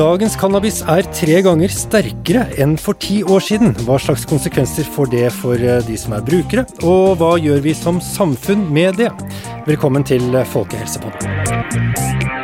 Dagens cannabis er tre ganger sterkere enn for ti år siden. Hva slags konsekvenser får det for eh, de som er brukere, og hva gjør vi som samfunn med det? Velkommen til Folkehelsepodden.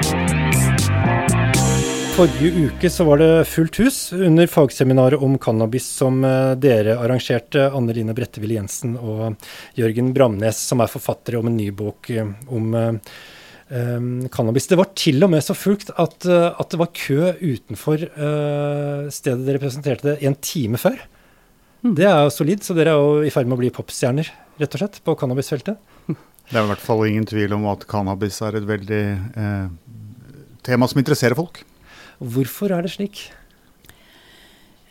Forrige uke så var det fullt hus under fagseminaret om cannabis som eh, dere arrangerte, Anne Line Bretteville Jensen og Jørgen Bramnes, som er forfattere om en ny bok eh, om um, cannabis. Det var til og med så fullt at, at det var kø utenfor uh, stedet dere presenterte det en time før. Mm. Det er jo solid, så dere er jo i ferd med å bli popstjerner, rett og slett, på cannabisfeltet. Det er i hvert fall ingen tvil om at cannabis er et veldig eh, tema som interesserer folk. Hvorfor er det slik?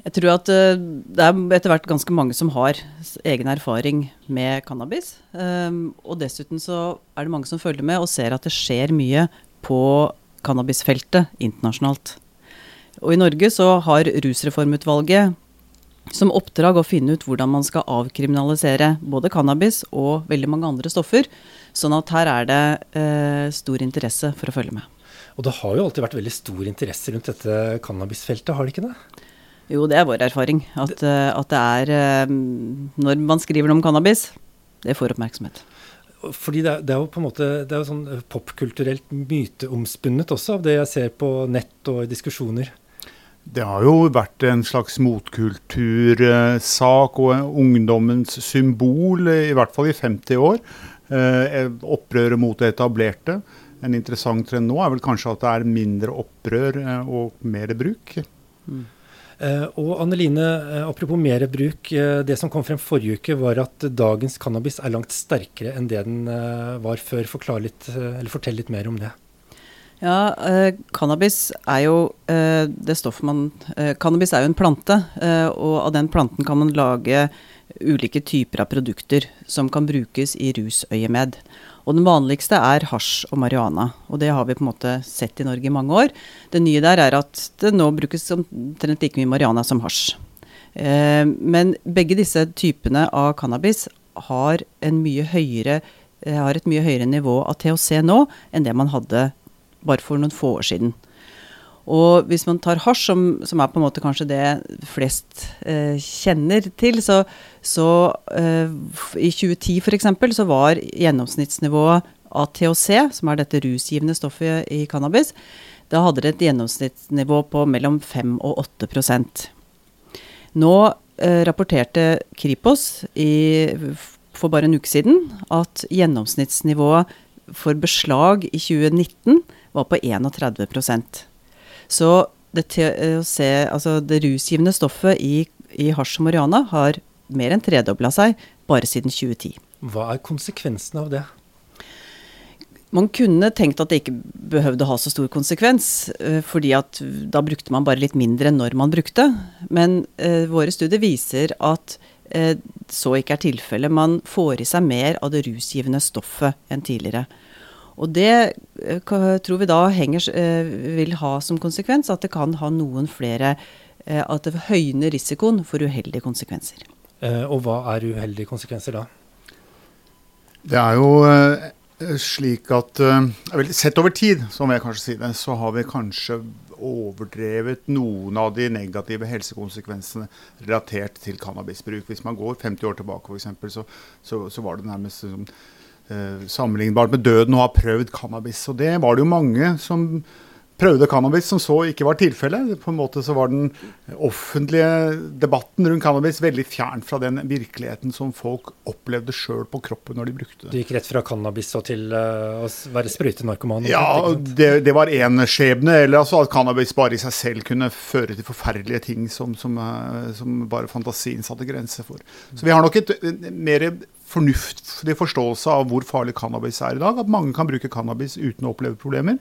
Jeg tror at uh, det er etter hvert ganske mange som har egen erfaring med cannabis. Um, og dessuten så er det mange som følger med og ser at det skjer mye på cannabisfeltet internasjonalt. Og i Norge så har Rusreformutvalget som oppdrag å finne ut hvordan man skal avkriminalisere både cannabis og veldig mange andre stoffer. Sånn at her er det uh, stor interesse for å følge med. Og det har jo alltid vært veldig stor interesse rundt dette cannabisfeltet, har det ikke det? Jo, det er vår erfaring. At, eh, at det er eh, Når man skriver noe om cannabis, det får oppmerksomhet. Fordi det er, det er, jo på en måte det er jo sånn popkulturelt myteomspunnet også, av det jeg ser på nett og i diskusjoner. Det har jo vært en slags motkultursak og ungdommens symbol, i hvert fall i 50 år. Eh, opprøret mot det etablerte. En interessant trend nå er vel kanskje at det er mindre opprør og mer bruk. Mm. Uh, og Anneline, uh, apropos mer bruk. Uh, det som kom frem forrige uke, var at dagens cannabis er langt sterkere enn det den var før. Litt, fortell litt mer om det. Ja, cannabis er jo det stoffet man Cannabis er jo en plante, og av den planten kan man lage ulike typer av produkter som kan brukes i rusøyemed. Og den vanligste er hasj og marihuana. Og det har vi på en måte sett i Norge i mange år. Det nye der er at det nå brukes omtrent like mye marihuana som hasj. Eh, men begge disse typene av cannabis har, høyere, eh, har, et mye høyere nivå av THC nå enn det man hadde bare for noen få år siden. Og hvis man tar hasj, som, som, er på en måte kanskje det flest eh, kjenner til, så, så eh, i 2010 f.eks. så var gjennomsnittsnivået av THC, som er dette rusgivende stoffet i cannabis, da hadde det et gjennomsnittsnivå på mellom 5 og 8 Nå eh, rapporterte Kripos i, for bare en uke siden at gjennomsnittsnivået for beslag i 2019 var på 31 så det, THC, altså det rusgivende stoffet i, i hasj og marihuana har mer enn tredobla seg bare siden 2010. Hva er konsekvensen av det? Man kunne tenkt at det ikke behøvde å ha så stor konsekvens, eh, fordi at da brukte man bare litt mindre enn når man brukte. Men eh, våre studier viser at eh, så ikke er tilfellet. Man får i seg mer av det rusgivende stoffet enn tidligere. Og det eh, tror vi da henger, eh, vil ha som konsekvens at det kan ha noen flere eh, At det høyner risikoen for uheldige konsekvenser. Og hva er uheldige konsekvenser da? Det er jo slik at Sett over tid, så må jeg kanskje si det, så har vi kanskje overdrevet noen av de negative helsekonsekvensene relatert til cannabisbruk. Hvis man går 50 år tilbake f.eks., så, så, så var det nærmest som eh, sammenlignbart med døden og har prøvd cannabis. Og det var det jo mange som prøvde cannabis som så ikke var tilfellet. På en måte så var den offentlige debatten rundt cannabis veldig fjern fra den virkeligheten som folk opplevde sjøl på kroppen når de brukte det. Du gikk rett fra cannabis og til uh, å være sprøytenarkoman? Ja, det, det var én skjebne. Eller altså at cannabis bare i seg selv kunne føre til forferdelige ting som, som, uh, som bare fantasien satte grenser for. Så vi har nok et mer fornuftig forståelse av hvor farlig cannabis er i dag. At mange kan bruke cannabis uten å oppleve problemer.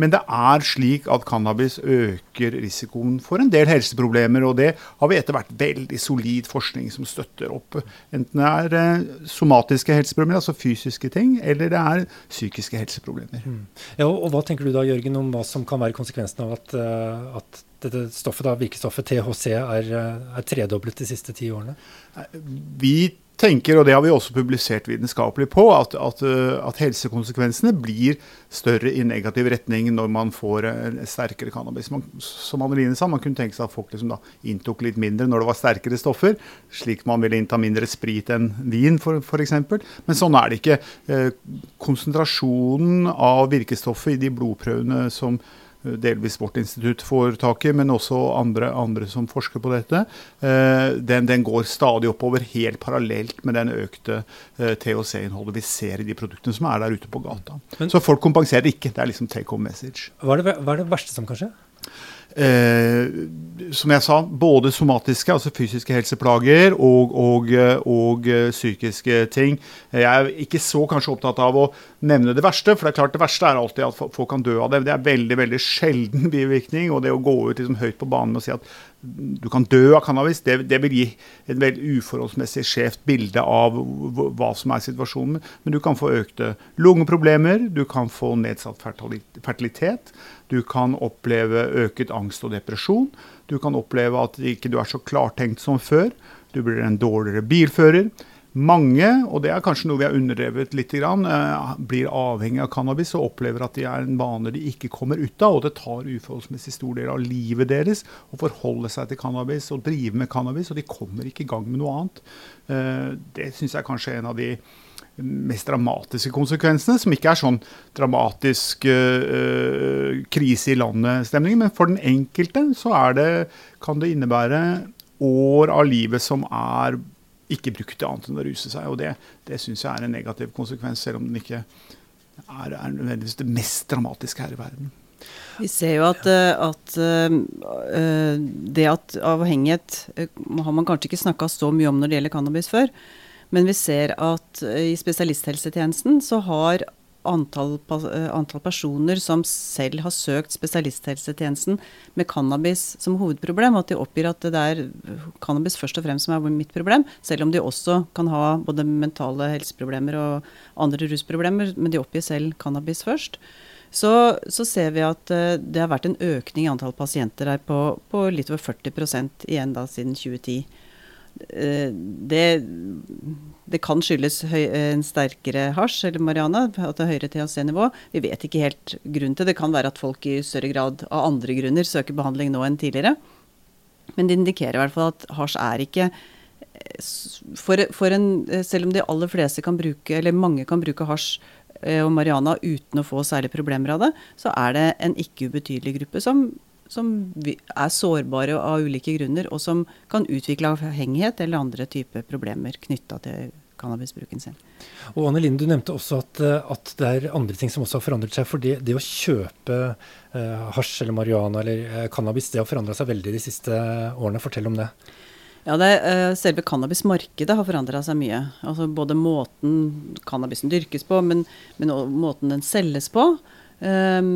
Men det er slik at cannabis øker risikoen for en del helseproblemer. Og det har vi etter hvert veldig solid forskning som støtter opp. Enten det er eh, somatiske helseproblemer, altså fysiske ting, eller det er psykiske helseproblemer. Mm. Ja, og, Hva tenker du da, Jørgen, om hva som kan være konsekvensen av at, uh, at dette stoffet, da, virkestoffet THC er, eh, er tredoblet de siste ti årene? Vi tenker, og det har vi også publisert vitenskapelig på, at, at, eh, at, helsekonsekvensene blir større i negativ retning når man får sterkere cannabis. Man, som Anneline sa, man kunne tenke seg at folk liksom da inntok litt mindre når det var sterkere stoffer, slik man ville innta mindre sprit enn vin f.eks. Men sånn er det ikke. Eh, konsentrasjonen av virkestoffet i de blodprøvene som delvis vårt institutt får tak i, men også andre, andre som forsker på dette, eh, den, den, går stadig oppover, helt parallelt med den økte eh, THC-innholdet vi ser i de produktene som er der ute på gata. Men, Så folk kompenserer ikke. Det er liksom take home message. Hva er det, hva er det verste som kan skje? Eh, som jeg sa, både somatiske, altså fysiske helseplager, og, og, og, eh, psykiske ting. Jeg er ikke så kanskje opptatt av å nevne det verste, for det er klart det verste er alltid at folk kan dø av det. Det er veldig veldig sjelden bivirkning. Og det å gå ut liksom høyt på banen og si at du kan dø av cannabis, det, det vil gi et veldig uforholdsmessig skjevt bilde av hva som er situasjonen. Men du kan få økte lungeproblemer, du kan få nedsatt fertilitet. Du kan oppleve øket angst og depresjon. Du kan oppleve at ikke du er så klartenkt som før. Du blir en dårligere bilfører. Mange, og det er kanskje noe vi har underdrevet litt, eh, blir avhengig av cannabis og opplever at de er en vane de ikke kommer ut av. Og det tar uforholdsmessig stor del av livet deres å forholde seg til cannabis og drive med cannabis, og de kommer ikke i gang med noe annet. Eh, det syns jeg kanskje er en av de mest dramatiske konsekvensene, som ikke er sånn dramatisk uh, krise i landet-stemning, men for den enkelte så det, kan det innebære år av livet som er ikke brukt til annet enn å ruse seg. Og det, det syns jeg er en negativ konsekvens, selv om den ikke er, er nødvendigvis det mest dramatiske her i verden. Vi ser jo at, at uh, det at avhengighet uh, har man kanskje ikke snakka så mye om når det gjelder cannabis før. Men vi ser at eh, i spesialisthelsetjenesten så har antall, eh, antall, personer som selv har søkt spesialisthelsetjenesten med cannabis som hovedproblem, at de oppgir at det er cannabis først og fremst som er mitt problem, selv om de også kan ha både mentale helseproblemer og andre rusproblemer, men de oppgir selv cannabis først. Så, så ser vi at uh, det har vært en økning i antall pasienter her på, på litt over 40 igjen da siden 2010. Eh, det, det, kan skyldes høy, en sterkere hasj eller mariana, at det er høyere THC-nivå. Vi vet ikke helt grunnen til det. Det kan være at folk i større grad av andre grunner søker behandling nå enn tidligere. Men det indikerer i hvert fall at hasj er ikke for, for en, Selv om de aller fleste kan bruke, eller mange kan bruke hasj eh, og mariana uten å få særlige problemer av det, så er det en ikke ubetydelig gruppe som som er sårbare av ulike grunner, og som kan utvikle avhengighet eller andre typer problemer knytta til cannabisbruken sin. Og Anne Linde, du nevnte også at, eh, at, det er andre ting som også har forandret seg. For det, det å kjøpe eh, hasj eller marihuana eller eh, cannabis, det har forandra seg veldig de siste årene. Fortell om det. Ja, det, eh, Selve cannabismarkedet har forandra seg mye. Altså Både måten cannabisen dyrkes på, men, men måten den selges på. Um,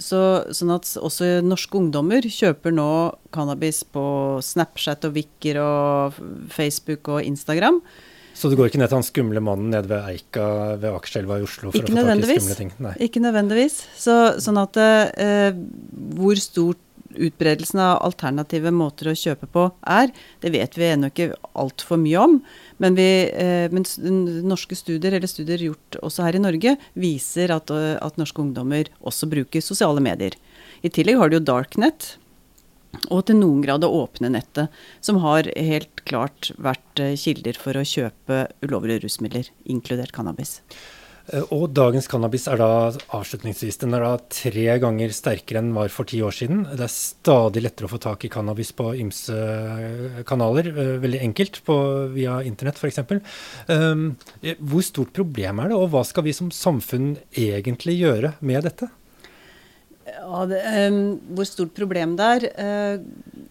så, sånn at også norske ungdommer kjøper nå cannabis på Snapchat og Wicker og Facebook og Instagram. Så du går ikke ned til han skumle mannen nede ved Eika ved Akerselva i Oslo for ikke å få tak i skumle ting? Nei. Ikke nødvendigvis. Så, sånn at uh, hvor stort utbredelsen av alternative måter å kjøpe på er, det vet vi ennå ikke altfor mye om. Men, vi, eh, men, norske studier, eller studier gjort også her i Norge, viser at, eh, at, norske ungdommer også bruker sosiale medier. I tillegg har du jo Darknet. Og til noen grad det åpne nettet, som har helt klart vært eh, kilder for å kjøpe ulovlige rusmidler, inkludert cannabis. Eh, og dagens cannabis er da avslutningsvis den er da tre ganger sterkere enn var for ti år siden. Det er stadig lettere å få tak i cannabis på ymse eh, kanaler. Eh, veldig enkelt på, via internett f.eks. Um, hvor stort problem er det, og hva skal vi som samfunn egentlig gjøre med dette? Ja, det, um, hvor stort problem det er uh,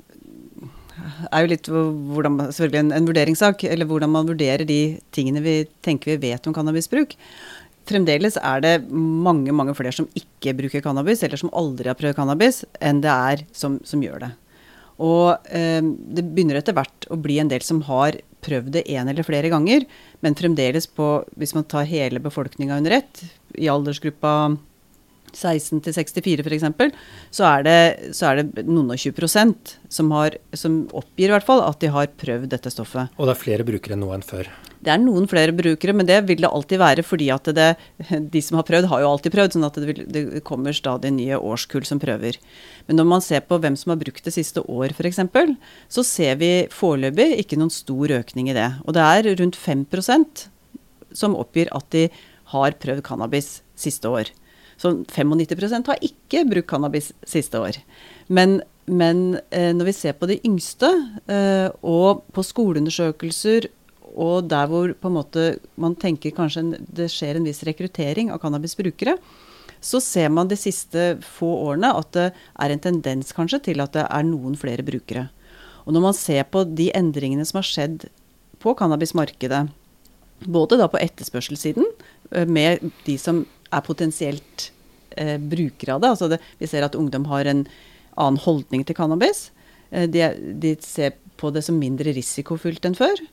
er jo litt hvordan, selvfølgelig en, en, vurderingssak, eller hvordan man vurderer de tingene vi tenker vi vet om cannabisbruk. Fremdeles er det mange mange flere som ikke bruker cannabis, eller som aldri har prøvd cannabis, enn det er som, som gjør det. Og eh, det begynner etter hvert å bli en del som har prøvd det én eller flere ganger, men fremdeles på, hvis man tar hele befolkninga under ett, i aldersgruppa 16 til 64 f.eks., så, er det- så er det noen og 20 prosent som, har, som oppgir i hvert fall at de har prøvd dette stoffet. Og det er flere brukere nå enn før. Det er noen flere brukere, men det vil det alltid være fordi at det, de som har prøvd, har jo alltid prøvd. Sånn at det, vil, det kommer stadig nye årskull som prøver. Men når man ser på hvem som har brukt det siste år f.eks., så ser vi foreløpig ikke noen stor økning i det. Og det er rundt 5% som oppgir at de har prøvd cannabis siste år. Så 95% har ikke brukt cannabis siste år. Men, men eh, når vi ser på de yngste, eh, og på skoleundersøkelser og der hvor måte man tenker kanskje det skjer en viss rekruttering av cannabisbrukere, så ser man de siste få årene at det er en tendens kanskje til at det er noen flere brukere. Og når man ser på de endringene som har skjedd på cannabismarkedet, både da på etterspørselssiden, eh, med de som er potensielt eh, brukere av det, altså det, vi ser at ungdom har en annen holdning til cannabis. Eh, de, de ser på det som mindre risikofylt enn før.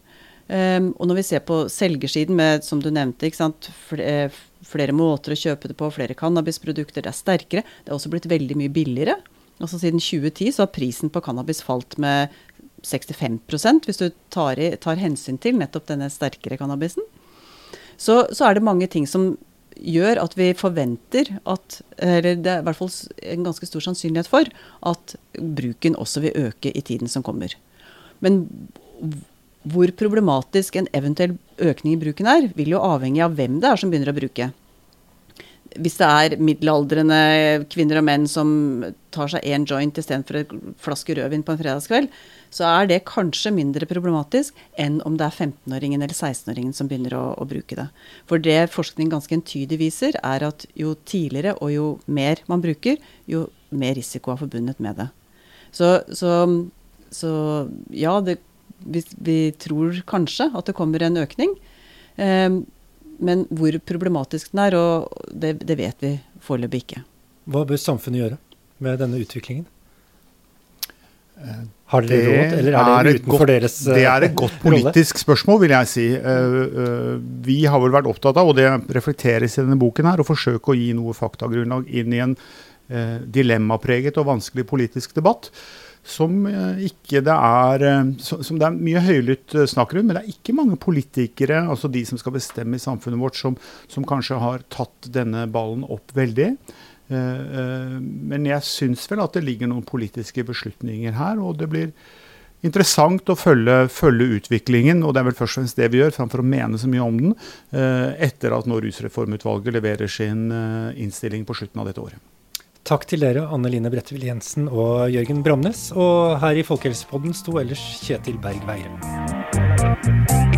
Um, og når vi ser på selgersiden med, som du nevnte, flere, eh, flere, måter å kjøpe det på, flere cannabisprodukter, det er sterkere. Det er også blitt veldig mye billigere. Altså Siden 2010 så har prisen på cannabis falt med 65% hvis du tar, i, tar, hensyn til nettopp denne sterkere cannabisen. Så, så, er det mange ting som gjør at vi forventer at Eller det er i hvert fall en ganske stor sannsynlighet for at bruken også vil øke i tiden som kommer. Men hvor problematisk en eventuell økning i bruken er, vil jo avhenge av hvem det er som begynner å bruke. Hvis det er middelaldrende kvinner og menn som tar seg én joint istedenfor en flaske rødvin på en fredagskveld, så er det kanskje mindre problematisk enn om det er 15-åringen eller 16-åringen som begynner å, å, bruke det. For det forskning ganske entydig viser, er at jo tidligere og jo mer man bruker, jo mer risiko er forbundet med det. Så, så, så ja, det vi, vi, tror kanskje at det kommer en økning. Eh, men hvor problematisk den er, og det, det vet vi foreløpig ikke. Hva bør samfunnet gjøre med denne utviklingen? Har dere det råd, eller er det utenfor godt, deres Det er et godt politisk rolle? spørsmål, vil jeg si. Uh, vi har vel vært opptatt av, og det reflekteres i denne boken, her, å forsøke å gi noe faktagrunnlag inn i en dilemmapreget og vanskelig politisk debatt som eh, ikke det er eh, som det er mye høylytt eh, snakk rundt. Men det er ikke mange politikere, altså de som skal bestemme i samfunnet vårt, som, som kanskje har tatt denne ballen opp veldig. Men jeg syns vel at det ligger noen politiske beslutninger her. Og det blir interessant å følge, følge, utviklingen, og det er vel først og fremst det vi gjør, framfor å mene så mye om den, etter at nå Rusreformutvalget leverer sin innstilling på slutten av dette året. Takk til dere, Anne Line Brettevill Jensen og Jørgen Bramnes. Og her i Folkehelsepodden sto ellers Kjetil Berg Veire.